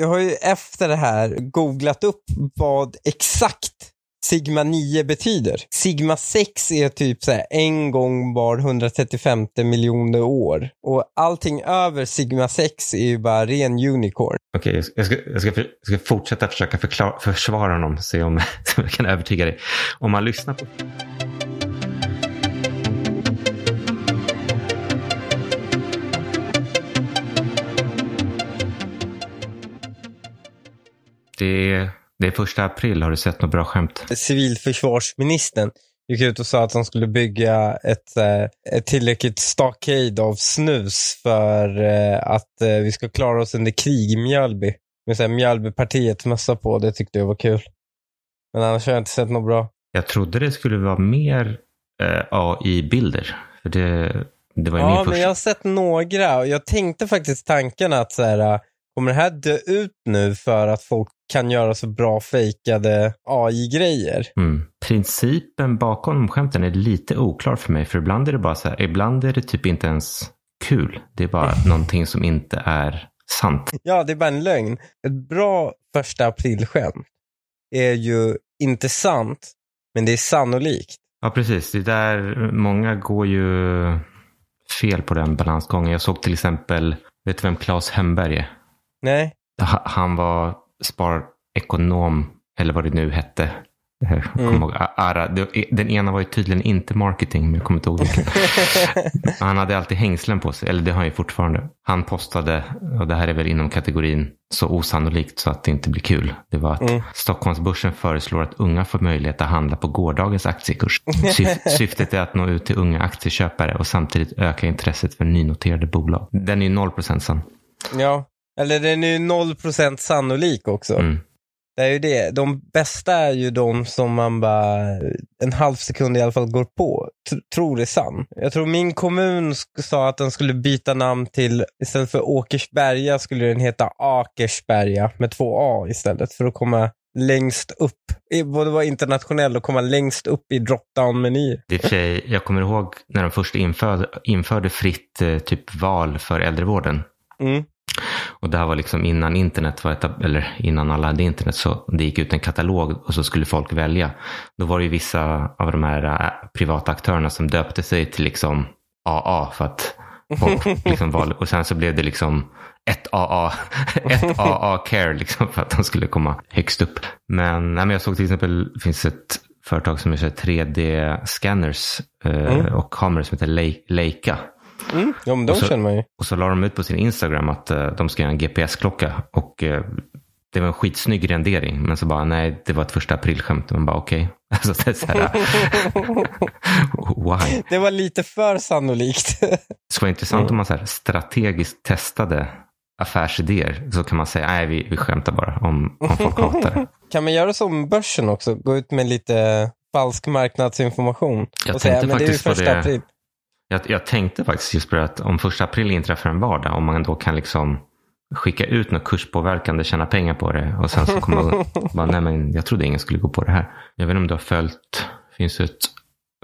jag har ju efter det här googlat upp vad exakt Sigma 9 betyder. Sigma 6 är typ så här en gång var 135 miljoner år. Och allting över Sigma 6 är ju bara ren unicorn. Okej, jag, ska, jag, ska, jag, ska, jag ska fortsätta försöka förklara, försvara honom, se om, om jag kan övertyga dig. Om man lyssnar på... Det är, det är första april. Har du sett något bra skämt? Civilförsvarsministern gick ut och sa att de skulle bygga ett, eh, ett tillräckligt stockade av snus för eh, att eh, vi ska klara oss under krig i Mjölby. Med Mjölbypartiets mössa på. Det tyckte jag var kul. Men annars har jag inte sett något bra. Jag trodde det skulle vara mer eh, AI-bilder. För det, det var ju Ja, min men första. jag har sett några och jag tänkte faktiskt tanken att så här, kommer det här dö ut nu för att folk kan göra så bra fejkade AI-grejer? Mm. Principen bakom skämten är lite oklar för mig. För ibland är det bara så här, ibland är det typ inte ens kul. Det är bara någonting som inte är sant. Ja, det är bara en lögn. Ett bra första aprilskämt är ju inte sant, men det är sannolikt. Ja, precis. Det är där många går ju fel på den balansgången. Jag såg till exempel, vet du vem Claes Hemberg är? Nej, Ha- Han var sparekonom, eller vad det nu hette. Mm. ihåg, Ara. Den ena var ju tydligen inte marketing, men jag kommer inte ihåg vilken. Han hade alltid hängslen på sig, eller det har han ju fortfarande. Han postade, och det här är väl inom kategorin så osannolikt så att det inte blir kul. Det var att Mm. Stockholmsbörsen föreslår att unga får möjlighet att handla på gårdagens aktiekurs. Syf- syftet är att nå ut till unga aktieköpare och samtidigt öka intresset för nynoterade bolag. Den är ju 0% sann. ja. Eller den är ju 0% sannolik också. Mm. Det är ju det. De bästa är ju de som man bara en halv sekund i alla fall går på. Tr- tror är sann. Jag tror min kommun sa att den skulle byta namn till, istället för Åkersberga skulle den heta Akersberga med två A istället för att komma längst upp. Både vara internationell och komma längst upp i drop-down-menyer. Det är i och för sig, jag kommer ihåg när de först införde, införde fritt eh, typ val för äldrevården. Mm. Och det här var liksom innan internet var etab- eller innan alla hade internet så det gick ut en katalog och så skulle folk välja. Då var det ju vissa av de här äh, privata aktörerna som döpte sig till liksom AA för att folk liksom valde. Och sen så blev det liksom ett AA, ett AA care liksom för att de skulle komma högst upp. Men, nej, men jag såg till exempel, det finns ett företag som gör 3D-scanners eh, och kameror som heter Le- Leica. Mm. Ja, men de Och så- känner man ju. Och så la de ut på sin Instagram att eh, de ska göra en GPS-klocka. Och eh, det var en skitsnygg rendering. Men så bara, nej, det var ett första aprilskämt. Man bara, okej. Alltså, det är så här, why? Det var lite för sannolikt. Det skulle vara intressant om man så här strategiskt testade affärsidéer. Så kan man säga, nej, vi, vi skämtar bara om, om folk hatar det. kan man göra som börsen också? Gå ut med lite falsk marknadsinformation? Jag och säga, men det är ju första det. april. Jag, jag tänkte faktiskt just på det att om första april inträffar en vardag, om man då kan liksom skicka ut något kurspåverkande, tjäna pengar på det och sen så kommer man bara, nej men jag trodde ingen skulle gå på det här. Jag vet inte om du har följt, det finns ett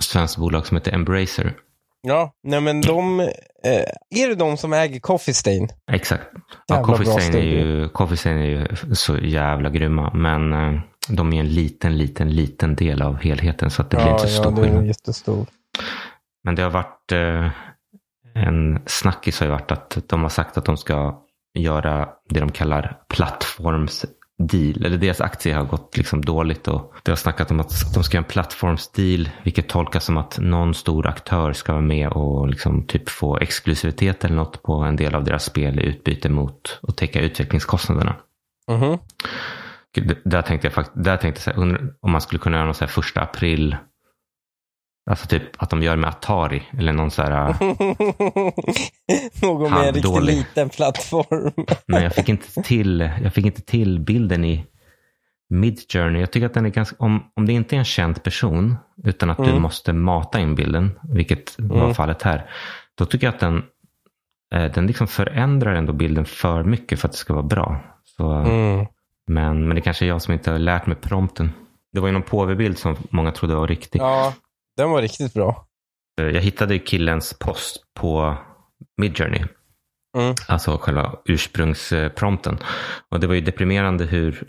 svenskt bolag som heter Embracer. Ja, nej men de, eh, är det de som äger Coffee Stain? Exakt. Ja, Coffee Stain, är ju, Coffee Stain är ju så jävla grymma, men eh, de är en liten, liten, liten del av helheten så att det blir inte så ja, stor det är skillnad. jättestor. Men det har varit eh, en snackis har ju varit att de har sagt att de ska göra det de kallar plattformsdeal. Eller deras aktie har gått liksom dåligt och det har snackat om att de ska göra en plattformsdeal. Vilket tolkas som att någon stor aktör ska vara med och liksom typ få exklusivitet eller något på en del av deras spel i utbyte mot att täcka utvecklingskostnaderna. Mhm. Gud, Där tänkte jag där tänkte jag så här, om man skulle kunna göra någon så här första april. Alltså typ att de gör med Atari eller någon så här. Någon med en riktigt liten plattform. Men jag fick inte till, jag fick inte till bilden i Midjourney. Jag tycker att den är ganska, om, om det inte är en känd person utan att du Mm. måste mata in bilden, vilket var Mm. fallet här. Då tycker jag att den, eh, den liksom förändrar ändå bilden för mycket för att det ska vara bra. Så, Mm. men, men det kanske är jag som inte har lärt mig prompten. Det var ju någon påvebild som många trodde var riktig. Ja, den var riktigt bra. Eh, Jag hittade killens post på Midjourney. Mm. Alltså själva ursprungsprompten. Och det var ju deprimerande hur,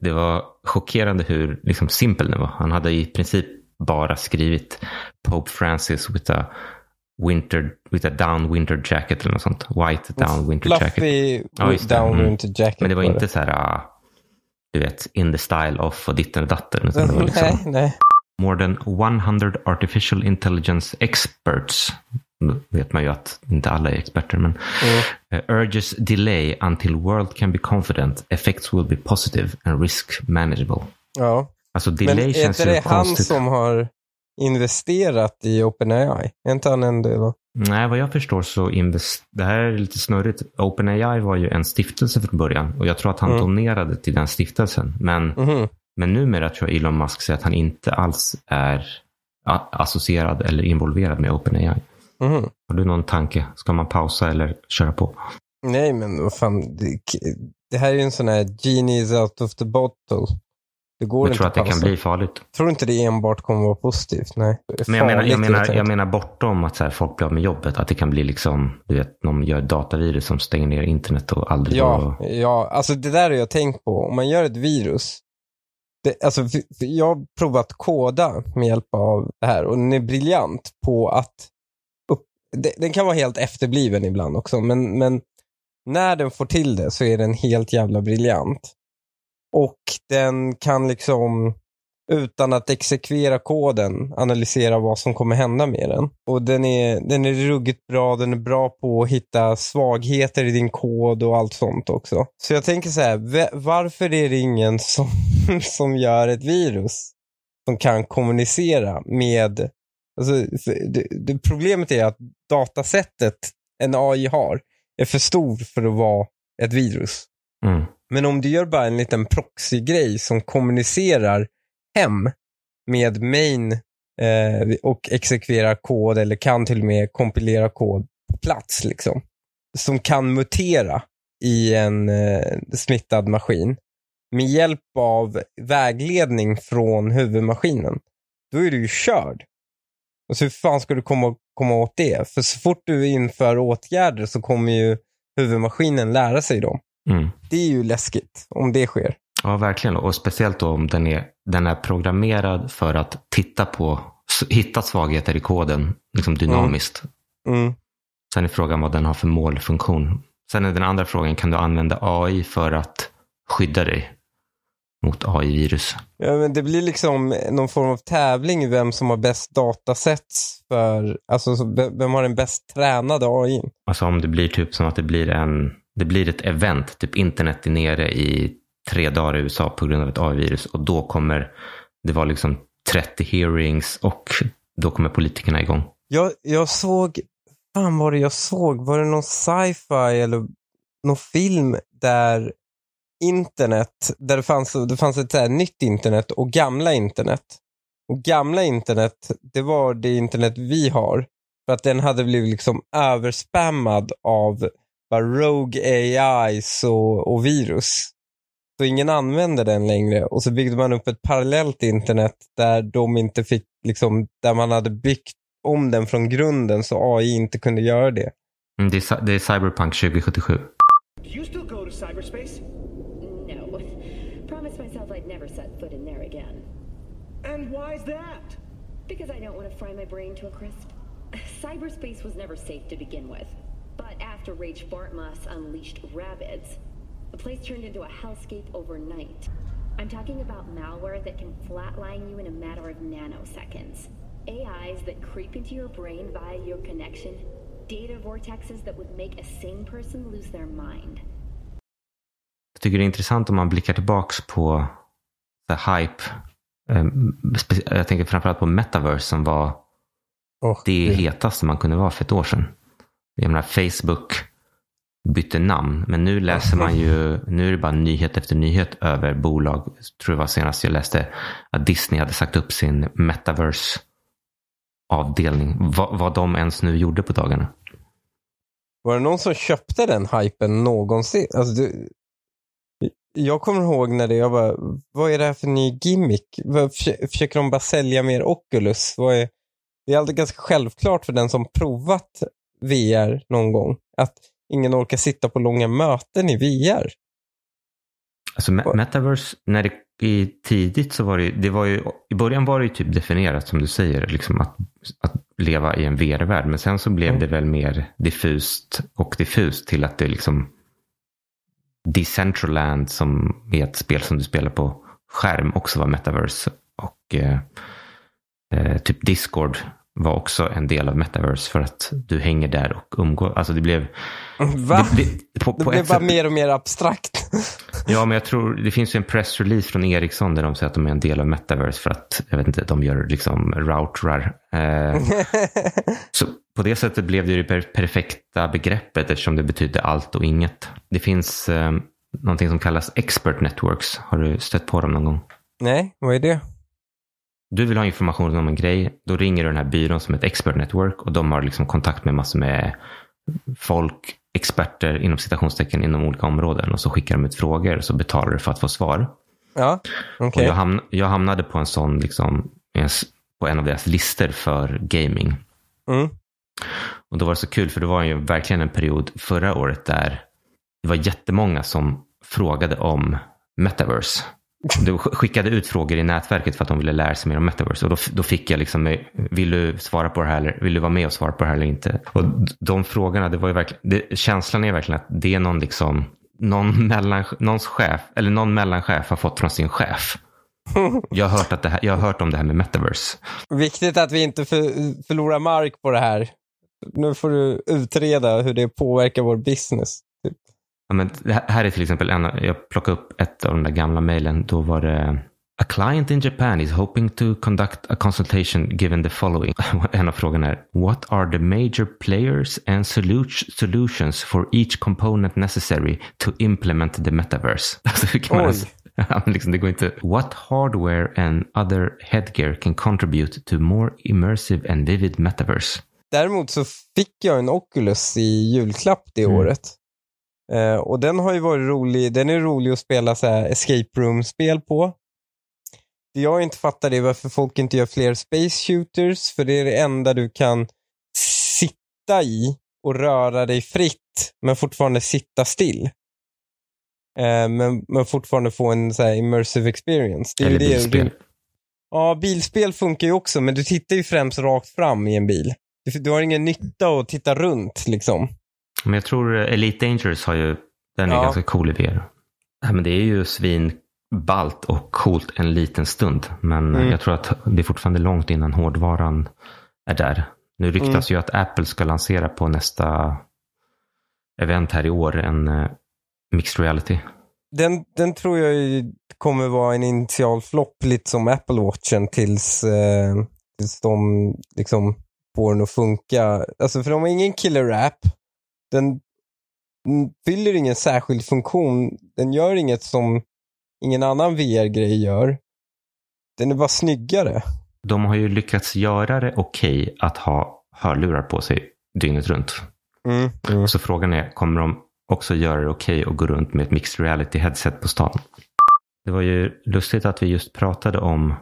det var chockerande hur liksom simpel den var. Han hade i princip bara skrivit Pope Francis with a winter, with a down winter jacket eller något sånt. White down winter jacket. Fluffy Ja, det. down Mm. winter jacket. Men det var inte så här, ah, du vet, in the style of och ditten och datten. Utan det var liksom, Nej, nej. More than 100 artificial intelligence experts. Nu vet man ju att inte alla är experter, men Mm. uh, urges delay until world can be confident. Effects will be positive and risk manageable. Ja. Alltså Men delay är känns inte ju det han konstigt. som har investerat i OpenAI? Är inte han en del av? Nej, vad jag förstår så invest... det här är lite snurrigt. OpenAI var ju en stiftelse från början och jag tror att han Mm. donerade till den stiftelsen. Men, Mhm. Men numera tror jag Elon Musk säger att han inte alls är associerad eller involverad med OpenAI. Mhm. Har du någon tanke? Ska man pausa eller köra på? Nej, men vad fan. Det, det här är ju en sån här genius out of the bottle. Det går Jag inte tror att det kan bli farligt. tror inte det enbart kommer vara positivt. Nej. Men jag menar, jag menar, jag menar bortom att så här, folk blir av med jobbet. Att det kan bli liksom, du vet, någon gör ett datavirus som stänger ner internet och aldrig Ja, går- ja, alltså det där har jag tänkt på. Om man gör ett virus. Det, alltså, jag har provat koda med hjälp av det här och den är briljant på att upp, det, den kan vara helt efterbliven ibland också, men, men när den får till det så är den helt jävla briljant. Och den kan liksom utan att exekvera koden analysera vad som kommer hända med den. Och den är, den är ruggigt bra, den är bra på att hitta svagheter i din kod och allt sånt också. Så jag tänker så här, va- varför är det ingen som, som gör ett virus som kan kommunicera med... Alltså, det, det, problemet är att datasättet en AI har är för stor för att vara ett virus. Mm. Men om du gör bara en liten proxy-grej som kommunicerar hem med main eh, och exekverar kod eller kan till och med kompilera kod på plats liksom. Som kan mutera i en eh, smittad maskin med hjälp av vägledning från huvudmaskinen. Då är du ju körd. Och så hur fan ska du komma, komma åt det? För så fort du inför åtgärder så kommer ju huvudmaskinen lära sig dem. Mm. Det är ju läskigt om det sker. Ja, verkligen. Och speciellt då om den är, den är programmerad för att titta på, hitta svagheter i koden liksom dynamiskt. Mm. Sen är frågan vad den har för målfunktion. Sen är den andra frågan, kan du använda AI för att skydda dig mot AI-virus? Ja, men det blir liksom någon form av tävling i vem som har bäst datasets för, alltså vem har den bäst tränade AI? Alltså om det blir typ som att det blir en, det blir ett event, typ internet är nere i tre dagar i USA på grund av ett AI-virus och då kommer det vara liksom 30 hearings och då kommer politikerna igång. Jag, jag såg, fan var det jag såg? Var det någon sci-fi eller någon film där internet, där det fanns, det fanns ett så här nytt internet och gamla internet. Och gamla internet, det var det internet vi har. För att den hade blivit liksom överspammad av bara rogue AIs och, och virus. Så ingen använde den längre och så byggde man upp ett parallellt internet där de inte fick, liksom, där man hade byggt om den från grunden så AI inte kunde göra det. Mm, Det är, det är Cyberpunk 2077. Do you still go to cyberspace? No. Promised myself I'd never set foot in there again. And why's that? Because I don't want to fry my brain to a crisp. Cyberspace was never safe to begin with. But after Rage Bartmoss unleashed Rabbids, the place turned into a hellscape overnight. I'm talking about malware that can flatline you in a matter of nanoseconds. AIs that creep into your brain via your connection. Data vortexes that would make a sane person lose their mind. Jag tycker det är intressant om man blickar tillbaks på så hype. Ehm, spe- Jag tänker framförallt på metaverse som var Oh, det hetaste man kunde vara för ett år sedan. Jag menar Facebook bytte namn, men nu läser man ju, nu är det bara nyhet efter nyhet över bolag. Jag tror det var senast jag läste att Disney hade sagt upp sin metaverse avdelning. Vad, vad de ens nu gjorde på dagarna. Var det någon som köpte den hypen någonsin? Alltså, du, jag kommer ihåg när det, jag bara, vad är det här för ny gimmick? Försöker de bara sälja mer Oculus? Vad är, det är alltid ganska självklart för den som provat VR någon gång att ingen orkar sitta på långa möten i VR. Alltså me- metaverse, när det i tidigt så var det, det var ju, i början var det ju typ definierat som du säger, liksom att, att leva i en VR-värld. Men sen så blev Mm. det väl mer diffust och diffust till att det liksom Decentraland som är ett spel som du spelar på skärm också var metaverse. Och eh, eh, typ Discord var också en del av metaverse för att du hänger där och umgås. Alltså det blev... Va? Det, det, på, Det på blev bara sätt, mer och mer abstrakt. Ja, men jag tror det finns ju en pressrelease från Ericsson där de säger att de är en del av metaverse för att, jag vet inte, de gör liksom routrar. Eh, så på det sättet blev det ju det per- perfekta begreppet eftersom det betyder allt och inget. Det finns eh, någonting som kallas expert networks. Har du stött på dem någon gång? Nej, vad är det? Du vill ha information om en grej, då ringer du den här byrån som ett expert network och de har liksom kontakt med massor med folk, experter inom citationstecken inom olika områden och så skickar de ut frågor och så betalar du för att få svar. Ja, Och okej. jag, hamn, jag hamnade på en sån, liksom, på en av deras listor för gaming. Mm. Och då var det så kul för det var ju verkligen en period förra året där det var jättemånga som frågade om metaverse. Du sk- skickade ut frågor i nätverket för att de ville lära sig mer om metaverse. Och då, då fick jag liksom, eh, vill du svara på det här eller vill du vara med och svara på det här eller inte? Och de frågorna, det var ju verkligen, det, känslan är verkligen att det är någon liksom, någon mellan, någons chef, eller någon mellanchef har fått från sin chef. Jag har hört, att det här, jag har hört om det här med metaverse. Viktigt att vi inte för, förlorar mark på det här. Nu får du utreda hur det påverkar vår business. Ja, men här- är till exempel en, jag plockade upp ett av de där gamla mejlen. Då var det A client in Japan is hoping to conduct a consultation given the following. En av frågorna är What are the major players and solu- solutions for each component necessary to implement the metaverse? Alltså hur kan man ens, liksom, det går inte. What hardware and other headgear can contribute to more immersive and vivid metaverse? Däremot så fick jag en Oculus i julklapp det Mm. året. Eh, och den har ju varit rolig. Den är rolig att spela så här escape room-spel på. Det jag inte fattar är varför folk inte gör fler space shooters, för det är det enda du kan sitta i och röra dig fritt, men fortfarande sitta still. Eh, men, men fortfarande få en så här immersive experience. Det är Eller det bilspel? Ja, bilspel funkar ju också, men du tittar ju främst rakt fram i en bil. Du, du har ingen nytta att titta runt liksom. Men jag tror eh, Elite Dangerous har ju, den är Ja. ganska cool i VR. Ja, men det är ju svinballt och coolt en liten stund. Men eh, Mm. jag tror att det är fortfarande långt innan hårdvaran är där. Nu ryktas Mm. ju att Apple ska lansera på nästa event här i år en eh, mixed reality. Den, den tror jag ju kommer vara en initial flopp, lite som Apple Watchen, tills, eh, tills de liksom får den att funka. Alltså för de har ingen killer app. Den fyller ingen särskild funktion. Den gör inget som ingen annan VR-grej gör. Den är bara snyggare. De har ju lyckats göra det okej att ha hörlurar på sig dygnet runt. Mm. Mm. Så frågan är, kommer de också göra det okej att gå runt med ett mixed reality headset på stan? Det var ju lustigt att vi just pratade om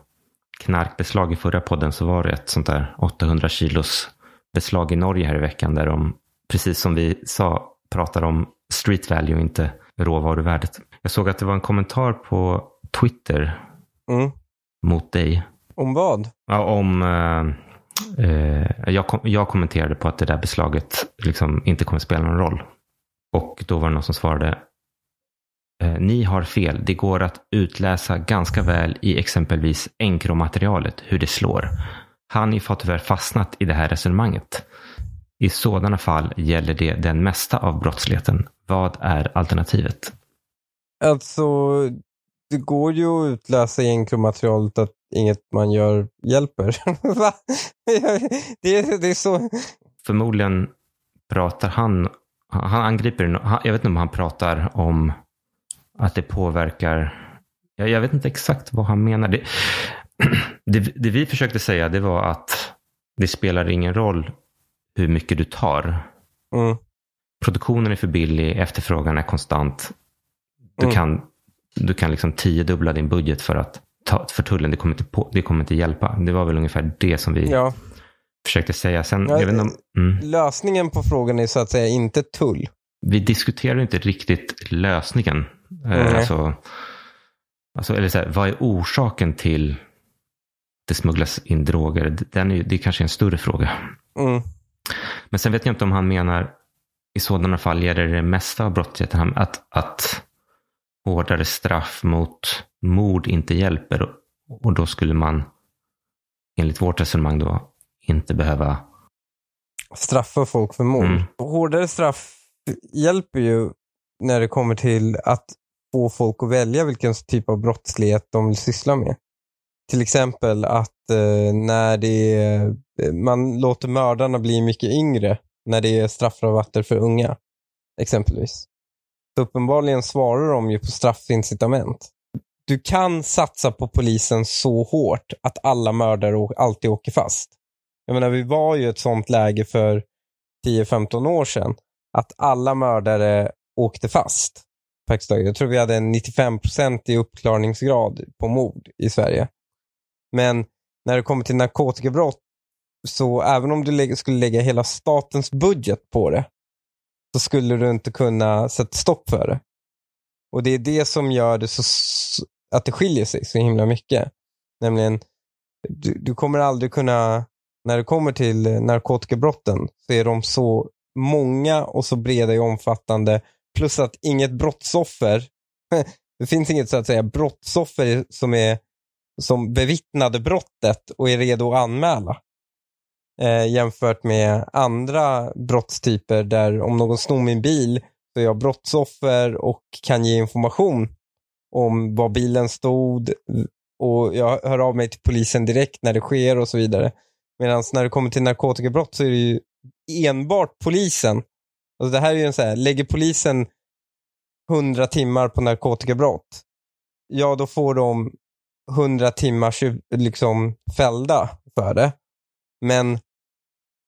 knarkbeslag i förra podden så var det ett sånt där 800 kilos beslag i Norge här i veckan där de, precis som vi sa, pratar om street value inte råvaruvärdet. Jag såg att det var en kommentar på Twitter Mm. mot dig Om vad? Ja, om... Eh, eh, jag, kom, jag kommenterade på att det där beslaget liksom inte kommer spela någon roll. Och då var det någon som svarade. Eh, ni har fel. Det går att utläsa ganska väl i exempelvis enkromaterialet hur det slår. Hanif har tyvärr fastnat i det här resonemanget. I sådana fall gäller det den mesta av brottsligheten. Vad är alternativet? Alltså, det går ju att utläsa i enkromaterialet att inget man gör hjälper. Det, är, det är så. förmodligen pratar han, han angriper, jag vet inte om han pratar om att det påverkar, jag, jag vet inte exakt vad han menar. Det, det, det vi försökte säga det var att det spelar ingen roll hur mycket du tar. Mm. Produktionen är för billig, efterfrågan är konstant. Du Mm. kan, du kan liksom tiodubbla din budget för att ta, för tullen, det kommer, inte på, det kommer inte hjälpa. Det var väl ungefär det som vi Ja. försökte säga. Sen, Ja, om, mm. Lösningen på frågan är så att säga inte tull. vi diskuterar inte riktigt lösningen. Nej. Alltså, alltså, eller så här, vad är orsaken till att det smugglas in droger? Den är, det är kanske en större fråga. Mm. Men sen vet jag inte om han menar i sådana fall gäller det mesta av brottsligheten att, att hårdare straff mot mord inte hjälper. Och- Och då skulle man enligt vårt resonemang då inte behöva Straffa folk för mord. Mm. Hårdare straff hjälper ju när det kommer till att få folk att välja vilken typ av brottslighet de vill syssla med. Till exempel att eh, när det är, eh, man låter mördarna bli mycket yngre när det är straffrabatter för unga. Exempelvis. Så uppenbarligen svarar de ju på straffincitament. Du kan satsa på polisen så hårt att alla mördare alltid åker fast. Jag menar, vi var ju i ett sånt läge för 10-15 år sedan att alla mördare åkte fast. Jag tror vi hade en 95% i uppklarningsgrad på mord i Sverige. Men när det kommer till narkotikabrott, så även om du lä- skulle lägga hela statens budget på det, så skulle du inte kunna sätta stopp för det. Och det är det som gör det så, att det skiljer sig så himla mycket. Nämligen, du, du kommer aldrig kunna, när det kommer till narkotikabrotten, så är de så många och så breda och omfattande. Plus att inget brottsoffer, det finns inget så att säga brottsoffer som, är, som bevittnade brottet och är redo att anmäla. Eh, jämfört med andra brottstyper där om någon snor min bil så är jag brottsoffer och kan ge information om var bilen stod och jag hör av mig till polisen direkt när det sker och så vidare. Medan när det kommer till narkotikabrott så är det ju enbart polisen. Alltså det här är ju en så här, lägger polisen 100 timmar på narkotikabrott, ja då får de 100 timmars liksom fällda för det. Men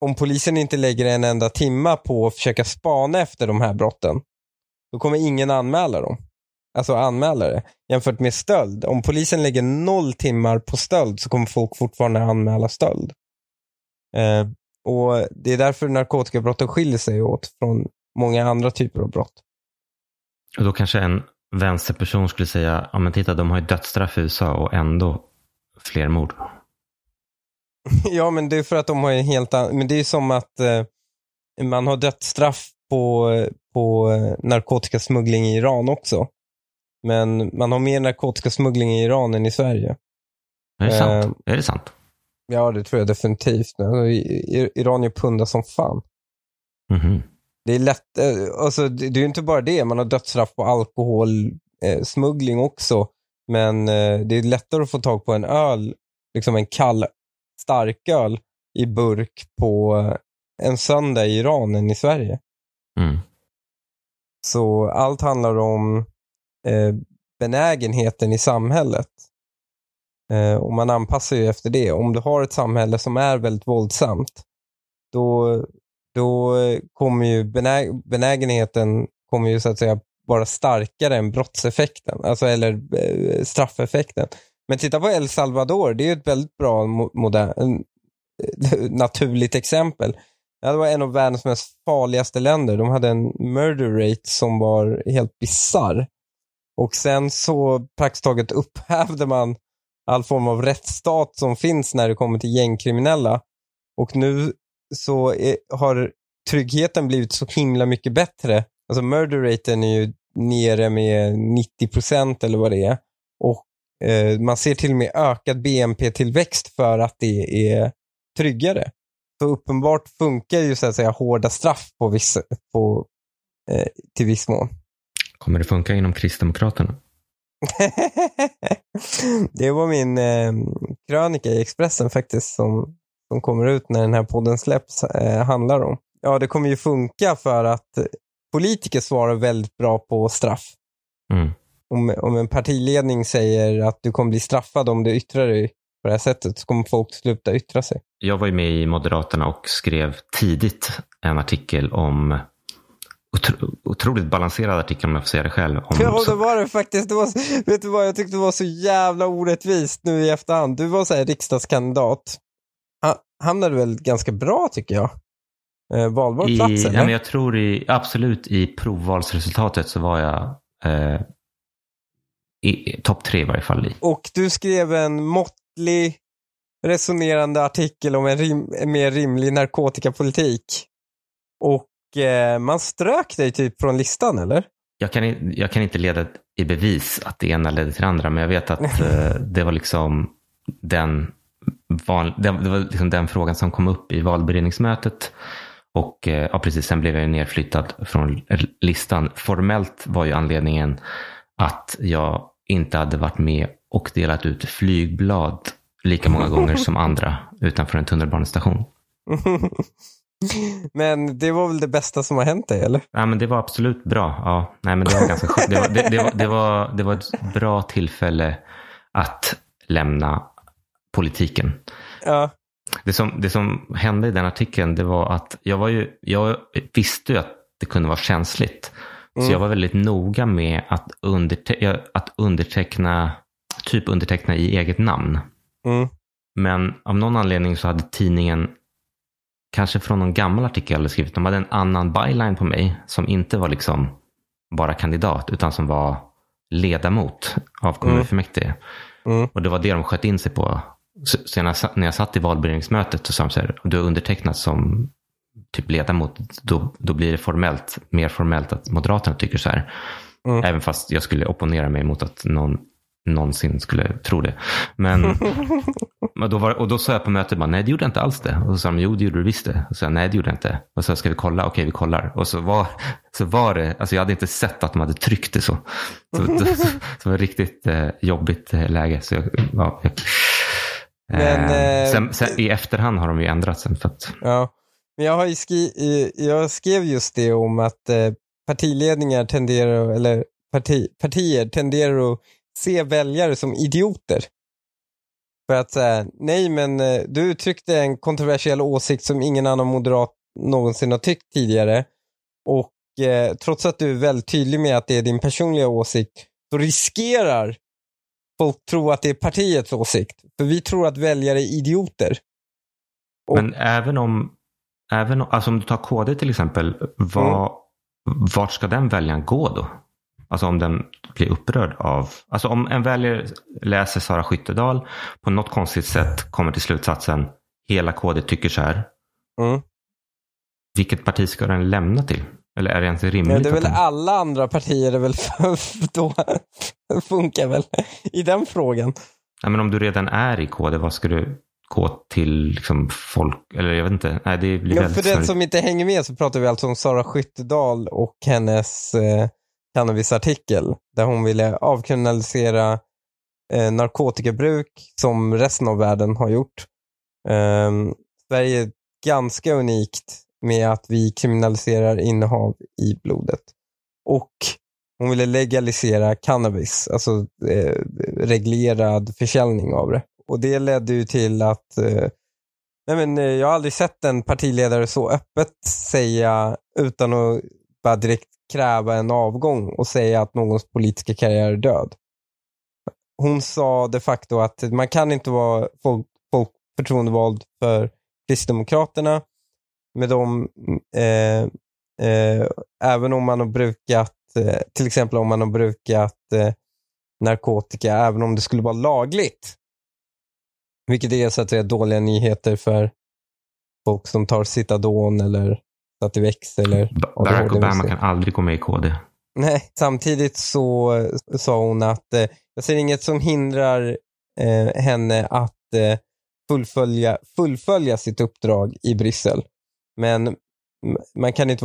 om polisen inte lägger en enda timma på att försöka spana efter de här brotten, då kommer ingen anmäla dem. Alltså anmäla det. Jämfört med stöld. Om polisen lägger noll timmar på stöld så kommer folk fortfarande anmäla stöld. Eh, och Det är därför narkotikabrotten skiljer sig åt från många andra typer av brott. Och då kanske en vänsterperson skulle säga, ja men titta de har ju dödsstraff i USA och ändå fler mord. ja, men det är för att de har en helt annan... Men det är som att eh, man har dödsstraff på, på eh, narkotikasmuggling i Iran också. Men man har mer narkotikasmuggling i Iran än i Sverige. Är det Eh, sant? Är det sant? Ja, det tror jag definitivt. Alltså, i- i- Iranier pundar som fan. Mhm. Det är lätt, eh, alltså det det är ju inte bara det, man har dödsstraff på alkoholsmuggling eh, också. Men eh, det är lättare att få tag på en öl, liksom en kall starköl i burk på en söndag i Iran än i Sverige. Mm. Så allt handlar om eh, benägenheten i samhället. Eh, och man anpassar ju efter det. Om du har ett samhälle som är väldigt våldsamt, då, då kommer ju benä benägenheten kommer ju så att säga vara starkare än brottseffekten, alltså eller eh, straffeffekten. Men titta på El Salvador, det är ju ett väldigt bra modern, naturligt exempel. Ja, det var en av världens mest farligaste länder. De hade en murder rate som var helt bizarr. Och sen så praktiskt taget upphävde man all form av rättsstat som finns när det kommer till gängkriminella. Och nu så är, har tryggheten blivit så himla mycket bättre. Alltså murder raten är ju nere med 90% eller vad det är. Och eh, man ser till och med ökad BNP-tillväxt för att det är tryggare. Så uppenbart funkar ju så att säga hårda straff på vissa, på, eh, till viss mån. Kommer det funka inom Kristdemokraterna? det var min eh, krönika i Expressen faktiskt som, som kommer ut när den här podden släpps eh, handlar om. Ja, det kommer ju funka för att politiker svarar väldigt bra på straff. Mm. Om, om en partiledning säger att du kommer bli straffad om du yttrar dig på det här sättet så kommer folk sluta yttra sig. Jag var ju med i Moderaterna och skrev tidigt en artikel om otro, otroligt balanserad artikel om jag får säga det själv. Om, Ja, det var det faktiskt. Det var, vet du vad, jag tyckte det var så jävla orättvist nu i efterhand. Du var så här riksdagskandidat. Ha- Hamnade väl ganska bra tycker jag. eh, valbar I, plats ja, eller? men jag tror i, absolut i provvalsresultatet så var jag eh, i, topp tre i varje fall. I. Och du skrev en måttlig resonerande artikel om en, rim, en mer rimlig narkotikapolitik. Och eh, man strök dig typ från listan eller? Jag kan, jag kan inte leda i bevis att det ena ledde till det andra, men jag vet att eh, det var liksom den, val, det, det var liksom den frågan som kom upp i valberedningsmötet. Och eh, ja, precis, sen blev jag nedflyttad från listan. Formellt var ju anledningen att jag inte hade varit med och delat ut flygblad lika många gånger som andra utanför en tunnelbanestation. Men det var väl det bästa som har hänt dig eller? Ja, men det var absolut bra. Ja, nej, men det var ganska. Det var, det, det, var, det, var, det var ett bra tillfälle att lämna politiken. Ja. Det som, det som hände i den artikeln det var att jag, var ju, jag visste ju att det kunde vara känsligt. Så jag var väldigt noga med att, underte- att underteckna, typ underteckna i eget namn. Mm. Men av någon anledning så hade tidningen, kanske från någon gammal artikel jag hade skrivit, de hade en annan byline på mig som inte var liksom bara kandidat utan som var ledamot av kommunfullmäktige. Mm. Och det var det de sköt in sig på. Så, när, jag, satt- när jag satt i valberedningsmötet så sa så här, du har undertecknat som typ ledamot, då, då blir det formellt, mer formellt att Moderaterna tycker så här. Mm. Även fast jag skulle opponera mig mot att någon någonsin skulle tro det. Men, men då var, och då sa jag på mötet, bara, nej det gjorde jag inte alls det. Och så sa de, jo det gjorde du visst det. Och så sa jag, nej det gjorde jag inte. Och så ska vi kolla, okej vi kollar. Och så var, så var det, alltså jag hade inte sett att de hade tryckt det så. Så, så, så, så det var ett riktigt eh, jobbigt eh, läge. Så jag, ja, jag, Men, eh, eh, sen, sen, I efterhand har de ju ändrat sen. För att, Ja, men jag, har skri jag skrev just det om att eh, partiledningar tenderar, eller parti, partier tenderar att se väljare som idioter. För att säga, nej men eh, du uttryckte en kontroversiell åsikt som ingen annan moderat någonsin har tyckt tidigare. Och eh, trots att du är väldigt tydlig med att det är din personliga åsikt, så riskerar folk tro att det är partiets åsikt. För vi tror att väljare är idioter. Och- men även om, även om, alltså om du tar KD till exempel, vad, vart ska den väljaren gå då? Alltså om den blir upprörd av, alltså om en väljare läser Sara Skyttedal på något konstigt sätt kommer till slutsatsen hela KD tycker så här. Mm. Vilket parti ska den lämna till? Eller är det ens rimligt? Ja, det är att väl den... alla andra partier är väl då funkar väl i den frågan. Ja, men om du redan är i KD, vad ska du gå till liksom folk? Eller jag vet inte. Nej, det blir Ja, för den som inte hänger med så pratar vi alltså om Sara Skyttedal och hennes eh, cannabisartikel där hon ville avkriminalisera eh, narkotikabruk som resten av världen har gjort. Ehm, Sverige är ganska unikt med att vi kriminaliserar innehav i blodet. Och hon ville legalisera cannabis, alltså eh, reglerad försäljning av det. Och det ledde ju till att eh, Nej, men, eh, jag har aldrig sett en partiledare så öppet säga utan att bara direkt kräva en avgång och säga att någons politiska karriär är död. Hon sa de facto att man kan inte vara folk, folk förtroendevald för Kristdemokraterna med dem, eh, eh, även om man har brukat, eh, till exempel om man har brukat eh, narkotika, även om det skulle vara lagligt. Vilket är så att säga dåliga nyheter för folk som tar Citadon eller Sativex eller ADHD Barack Obama kan aldrig gå med i KD. Nej, samtidigt så eh, sa hon att eh, jag ser inget som hindrar eh, henne att eh, fullfölja, fullfölja sitt uppdrag i Bryssel. Men man kan inte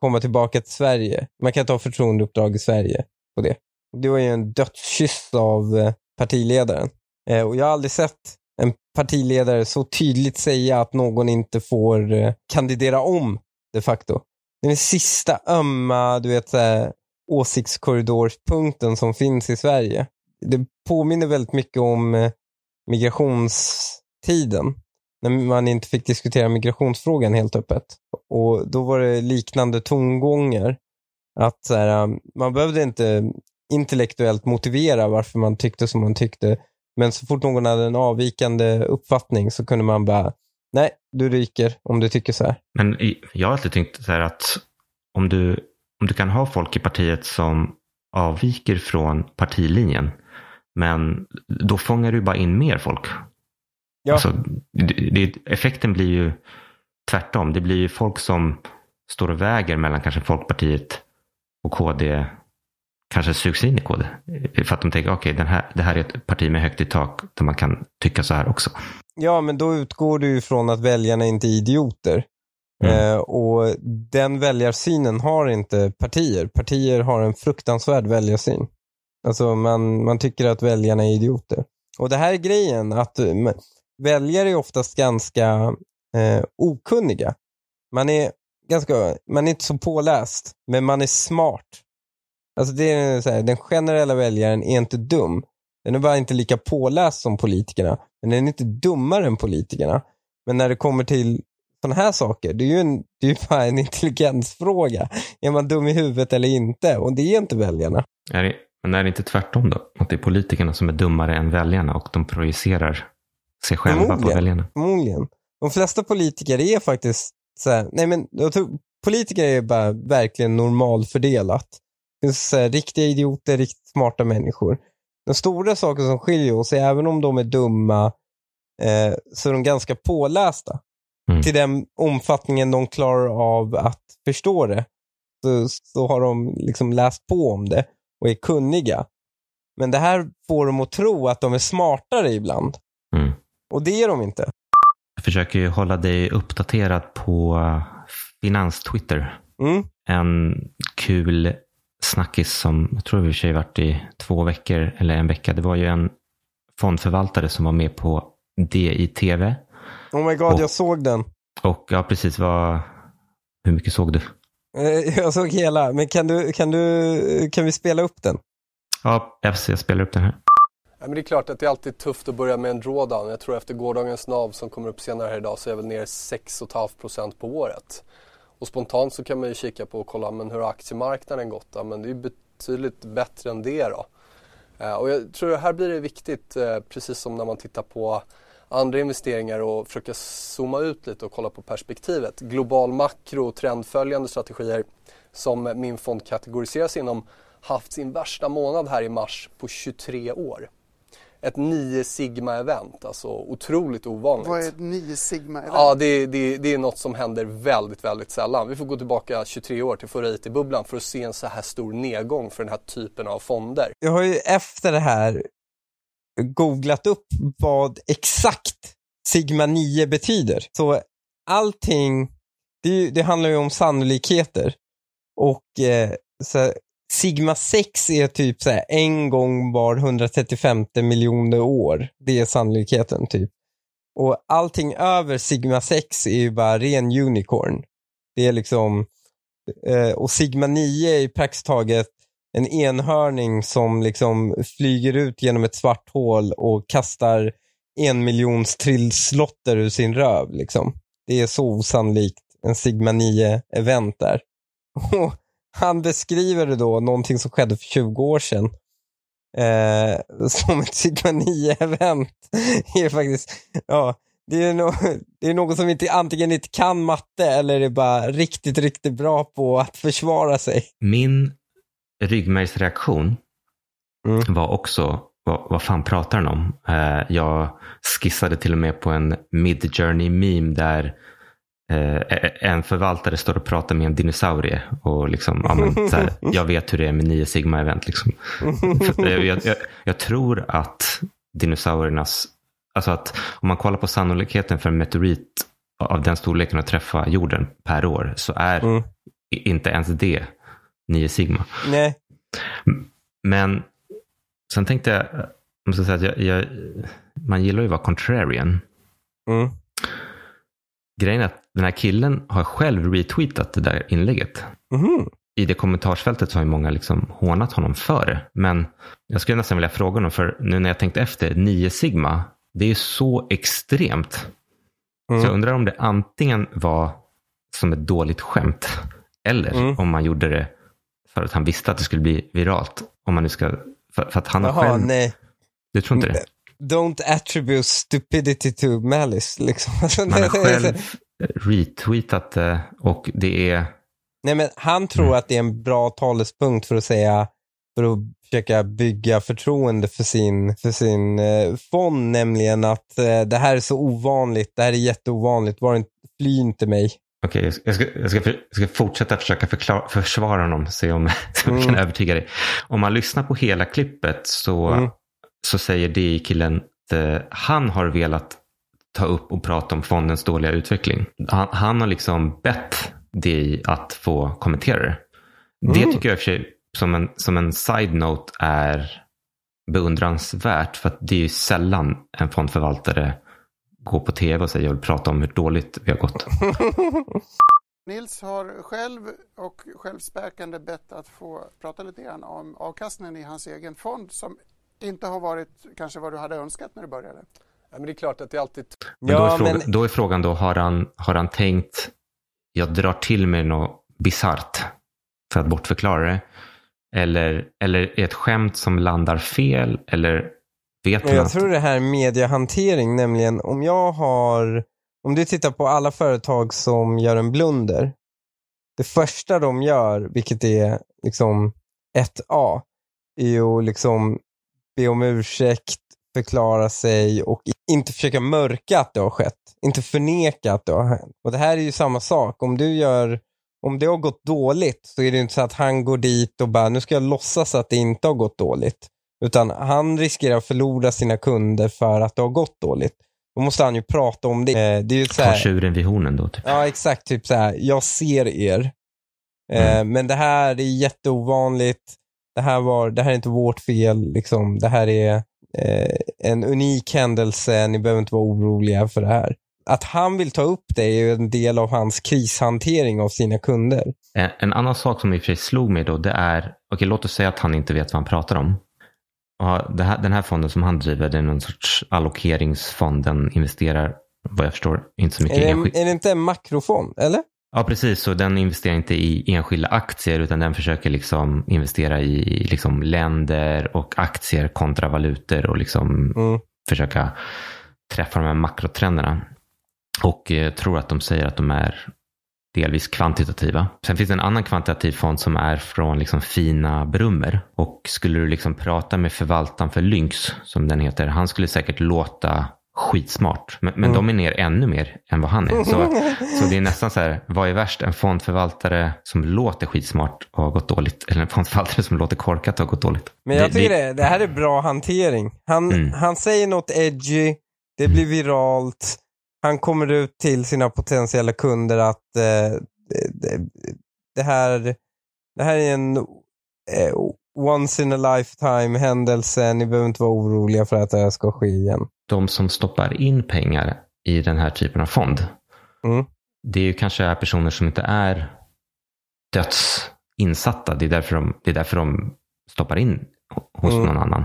komma tillbaka till Sverige. Man kan inte ha förtroendeuppdrag i Sverige på det. Det var ju en dödskyss av eh, partiledaren. Eh, och jag har aldrig sett en partiledare så tydligt säga att någon inte får eh, kandidera om de facto. Det är den sista ömma, du vet, så här, åsiktskorridorspunkten som finns i Sverige. Det påminner väldigt mycket om migrationstiden. När man inte fick diskutera migrationsfrågan helt öppet. Och då var det liknande tongångar. Att så här, um, man behövde inte intellektuellt motivera varför man tyckte som man tyckte. Men så fort någon hade en avvikande uppfattning så kunde man bara, Nej, du ryker om du tycker så här. Men jag har alltid tänkt så här att om du, om du kan ha folk i partiet som avviker från partilinjen, men då fångar du bara in mer folk. Ja. Alltså, det, det, effekten blir ju tvärtom. Det blir ju folk som står och väger mellan kanske Folkpartiet och KD kanske sugs in i KD. För att de tänker, okej, den här, det här är ett parti med högt i tak där man kan tycka så här också. Ja, men då utgår du ju från att väljarna inte är idioter. Mm. Eh, och den väljarsynen har inte partier. Partier har en fruktansvärd väljarsyn. Alltså man, man tycker att väljarna är idioter. Och det här är grejen, att väljare är oftast ganska eh, okunniga. Man är, ganska, man är inte så påläst, men man är smart. Alltså det är så här, den generella väljaren är inte dum. Den är bara inte lika påläst som politikerna. Men den är inte dummare än politikerna. Men när det kommer till sådana här saker, det är ju, en, det är bara en intelligensfråga. Är man dum i huvudet eller inte? Och det är inte väljarna. Är det, men är det inte tvärtom då? Att det är politikerna som är dummare än väljarna och de projicerar sig själva på väljarna? Förmodligen. De flesta politiker är faktiskt så här, nej men politiker är bara verkligen normalfördelat. Det finns här, riktiga idioter, riktigt smarta människor. Den stora saken som skiljer oss är även om de är dumma eh, så är de ganska pålästa. Mm. Till den omfattningen de klarar av att förstå det. Så, så har de liksom läst på om det och är kunniga. Men det här får dem att tro att de är smartare ibland. Mm. Och det är de inte. Jag försöker ju hålla dig uppdaterad på finans-Twitter. Mm. En kul snackis som jag tror vi sig varit i två veckor eller en vecka. Det var ju en fondförvaltare som var med på DITV. Oh my god, Och- jag såg den. Och ja, precis vad... Hur mycket såg du? Eh, Jag såg hela, men kan, du, kan, du, kan vi spela upp den? Ja, jag spelar upp den här. Ja, men det är klart att det är alltid tufft att börja med en drawdown. Jag tror efter gårdagens NAV som kommer upp senare här idag så är jag väl ner 6,5% på året. Och spontant så kan man ju kika på och kolla men hur har aktiemarknaden gått då? Men det är ju betydligt bättre än det då. Eh, och jag tror att här blir det viktigt, eh, precis som när man tittar på andra investeringar och försöka zooma ut lite och kolla på perspektivet. Global makro och trendföljande strategier som min fond kategoriseras inom haft sin värsta månad här i mars på 23 år. Ett 9 sigma-event, alltså otroligt ovanligt. Vad är ett 9 sigma event? Ja, det, det, det är något som händer väldigt, väldigt sällan. Vi får gå tillbaka 23 år till förra IT-bubblan för att se en så här stor nedgång för den här typen av fonder. Jag har ju efter det här googlat upp vad exakt Sigma 9 betyder. Så allting, det, det handlar ju om sannolikheter. Och eh, så här, Sigma 6 är typ så här, en gång var 135 miljoner år. Det är sannolikheten typ. Och allting över Sigma 6 är ju bara ren unicorn. Det är liksom, eh, och Sigma 9 är ju praktiskt taget en enhörning som liksom flyger ut genom ett svart hål och kastar en miljons trillslotter ur sin röv. Liksom. Det är så osannolikt en Sigma 9-event där. Och han beskriver då, någonting som skedde för 20 år sedan, eh, som ett Sigma 9-event. Det är faktiskt, ja, det är, no det är något som inte, antingen inte kan matte eller är bara riktigt, riktigt bra på att försvara sig. Min ryggmärgsreaktion Mm. var också, vad, vad fan pratar han om? Eh, jag skissade till och med på en mid-journey meme där en förvaltare står och pratar med en dinosaurie. Och liksom, ja, men, så här, jag vet hur det är med 9 sigma-event. Liksom. Eh, jag, jag, jag tror att dinosauriernas, alltså att om man kollar på sannolikheten för en meteorit av den storleken att träffa jorden per år så är Mm. inte ens det 9 sigma. Nej, Men sen tänkte jag, jag måste säga att jag, man gillar ju att vara contrarian. mm. Grejen är att den här killen har själv retweetat det där inlägget. Mhm. I det kommentarsfältet så har ju många liksom hånat honom för det. Men jag skulle nästan vilja fråga honom, för nu när jag tänkte efter, 9 sigma, det är så extremt. Så jag Mm. undrar om det antingen var som ett dåligt skämt, eller Mm. om man gjorde det för att han visste att det skulle bli viralt. Om man nu ska, för, för att han har Jaha, själv, nej. du tror inte det? Don't attribute stupidity to malice. Liksom. Alltså, Man har själv retweetat det och det är Nej, men han tror Mm. att det är en bra talespunkt för att säga, för att försöka bygga förtroende för sin, för sin eh, fond, nämligen att eh, det här är så ovanligt, det här är jätteovanligt, var inte, fly inte mig. Okej, jag ska- jag, ska, jag, ska, jag ska fortsätta försöka förklara, försvara honom, se om så jag kan Mm. övertyga dig. Om man lyssnar på hela klippet så, Mm. Så säger DI-killen att eh, han har velat ta upp och prata om fondens dåliga utveckling. Han, han har liksom bett DI att få kommentera det. Det Mm. tycker jag i och för sig som en, som en side-note är beundransvärt. För att det är ju sällan en fondförvaltare går på tv och säger jag vill prata om hur dåligt vi har gått. Nils har själv och självspäkande bett att få prata lite grann om avkastningen i hans egen fond som inte har varit kanske vad du hade önskat när du började. Ja, men det är klart att det alltid Men då, är Ja, frågan, men då är frågan då, har han, har han tänkt, jag drar till med något bisarrt för att bortförklara det? Eller, eller är ett skämt som landar fel? Eller vet jag att... tror det här är mediehantering, nämligen om jag har, om du tittar på alla företag som gör en blunder, det första de gör, vilket är liksom 1A, är ju att liksom be om ursäkt, förklara sig och inte försöka mörka att det har skett. Inte förneka att det har hänt. Och det här är ju samma sak. Om du gör, om det har gått dåligt så är det inte så att han går dit och bara, nu ska jag låtsas att det inte har gått dåligt. Utan han riskerar att förlora sina kunder för att det har gått dåligt. Då måste han ju prata om det. Eh, Det är ju så Ta här, tjuren vid hornen då? Typ. Ja, exakt. Typ så här, jag ser er. Eh, Men det här är jätteovanligt. Det här, var, det här är inte vårt fel. Liksom. Det här är eh, en unik händelse. Ni behöver inte vara oroliga för det här. Att han vill ta upp det är ju en del av hans krishantering av sina kunder. En, en annan sak som i och för sig slog mig då, det är, okej låt oss säga att han inte vet vad han pratar om. Och här, den här fonden som han driver, det är någon sorts allokeringsfond. Den investerar, vad jag förstår, inte så mycket Är det, enskild... är det inte en makrofond, eller? Ja, precis. Så den investerar inte i enskilda aktier utan den försöker liksom investera i liksom länder och aktier kontra valutor och liksom Mm. försöka träffa de här makrotrenderna. Och eh, tror att de säger att de är delvis kvantitativa. Sen finns det en annan kvantitativ fond som är från liksom fina Brummer. Och skulle du liksom prata med förvaltaren för Lynx, som den heter, han skulle säkert låta skitsmart. Men, men de är ner ännu mer än vad han är. Så, så det är nästan så här, vad är värst? En fondförvaltare som låter skitsmart och har gått dåligt eller en fondförvaltare som låter korkat och har gått dåligt? Men jag tycker det, det här är bra hantering. Han, Mm. han säger något edgy, det blir viralt, han kommer ut till sina potentiella kunder att eh, det, det, det, här, det här är en eh, once in a lifetime händelse, ni behöver inte vara oroliga för att det här ska ske igen. De som stoppar in pengar i den här typen av fond, Mm. det är ju kanske personer som inte är dödsinsatta. Det är därför de, det är därför de stoppar in hos Mm. någon annan.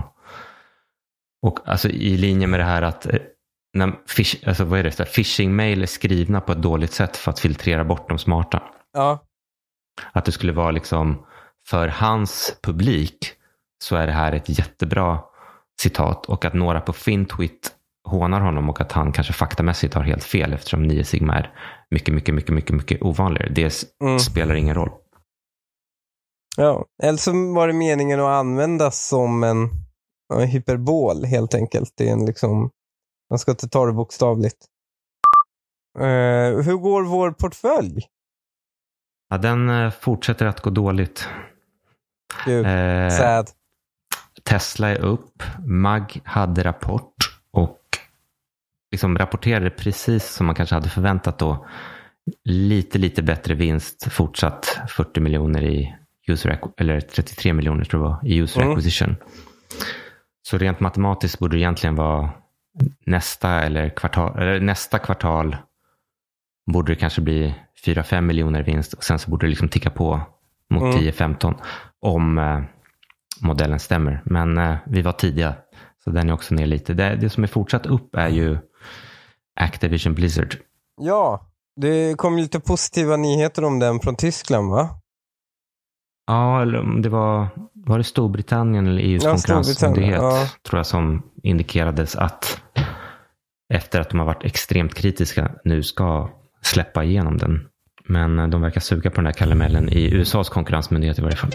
Och alltså i linje med det här att eh, när fish, alltså vad är det, phishing-mail är skrivna på ett dåligt sätt för att filtrera bort de smarta. Ja, Att det skulle vara liksom för hans publik så är det här ett jättebra citat och att några på Fintwit hånar honom och att han kanske faktamässigt har helt fel eftersom 9 sigma är mycket, mycket, mycket, mycket, mycket ovanligare. Det Mm. spelar ingen roll. ja. Eller så var det meningen att användas som en, en hyperbol helt enkelt. Det är en liksom, man ska inte ta det bokstavligt. Eh, hur går vår portfölj? Ja, den eh, fortsätter att gå dåligt. Gud, Eh, sad. Tesla är upp, MAG hade rapport och liksom rapporterade precis som man kanske hade förväntat då. Lite, lite bättre vinst, fortsatt 40 miljoner i user, eller 33 miljoner tror jag var, i user Mm. acquisition. Så rent matematiskt borde det egentligen vara nästa eller kvartal, eller nästa kvartal borde det kanske bli 4-5 miljoner vinst och sen så borde det liksom ticka på mot Mm. 10-15 om eh, modellen stämmer. Men eh, vi var tidiga, så den är också ner lite. Det, det som är fortsatt upp är ju Activision Blizzard. Ja, det kom lite positiva nyheter om den från Tyskland va? Ja, eller om det var, var det Storbritannien eller EUs Ja, konkurrensmyndighet ja. tror jag som indikerades att efter att de har varit extremt kritiska nu ska släppa igenom den. Men eh, de verkar suga på den här karamellen i USAs konkurrensmyndighet i varje fall.